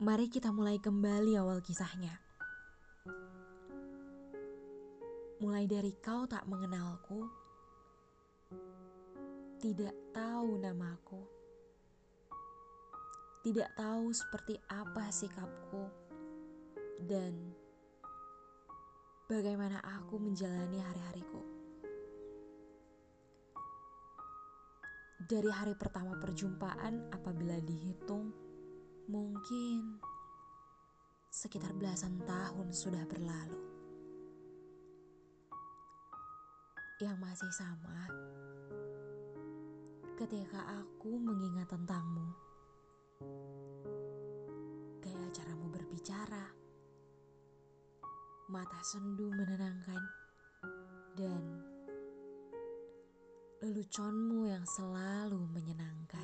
Mari kita mulai kembali awal kisahnya. Mulai dari kau tak mengenalku, tidak tahu namaku, tidak tahu seperti apa sikapku, dan bagaimana aku menjalani hari-hariku. Dari hari pertama perjumpaan, apabila dihitung, Mungkin sekitar belasan tahun sudah berlalu. Yang masih sama ketika aku mengingat tentangmu. Gaya caramu berbicara, mata sendu menenangkan, dan leluconmu yang selalu menyenangkan.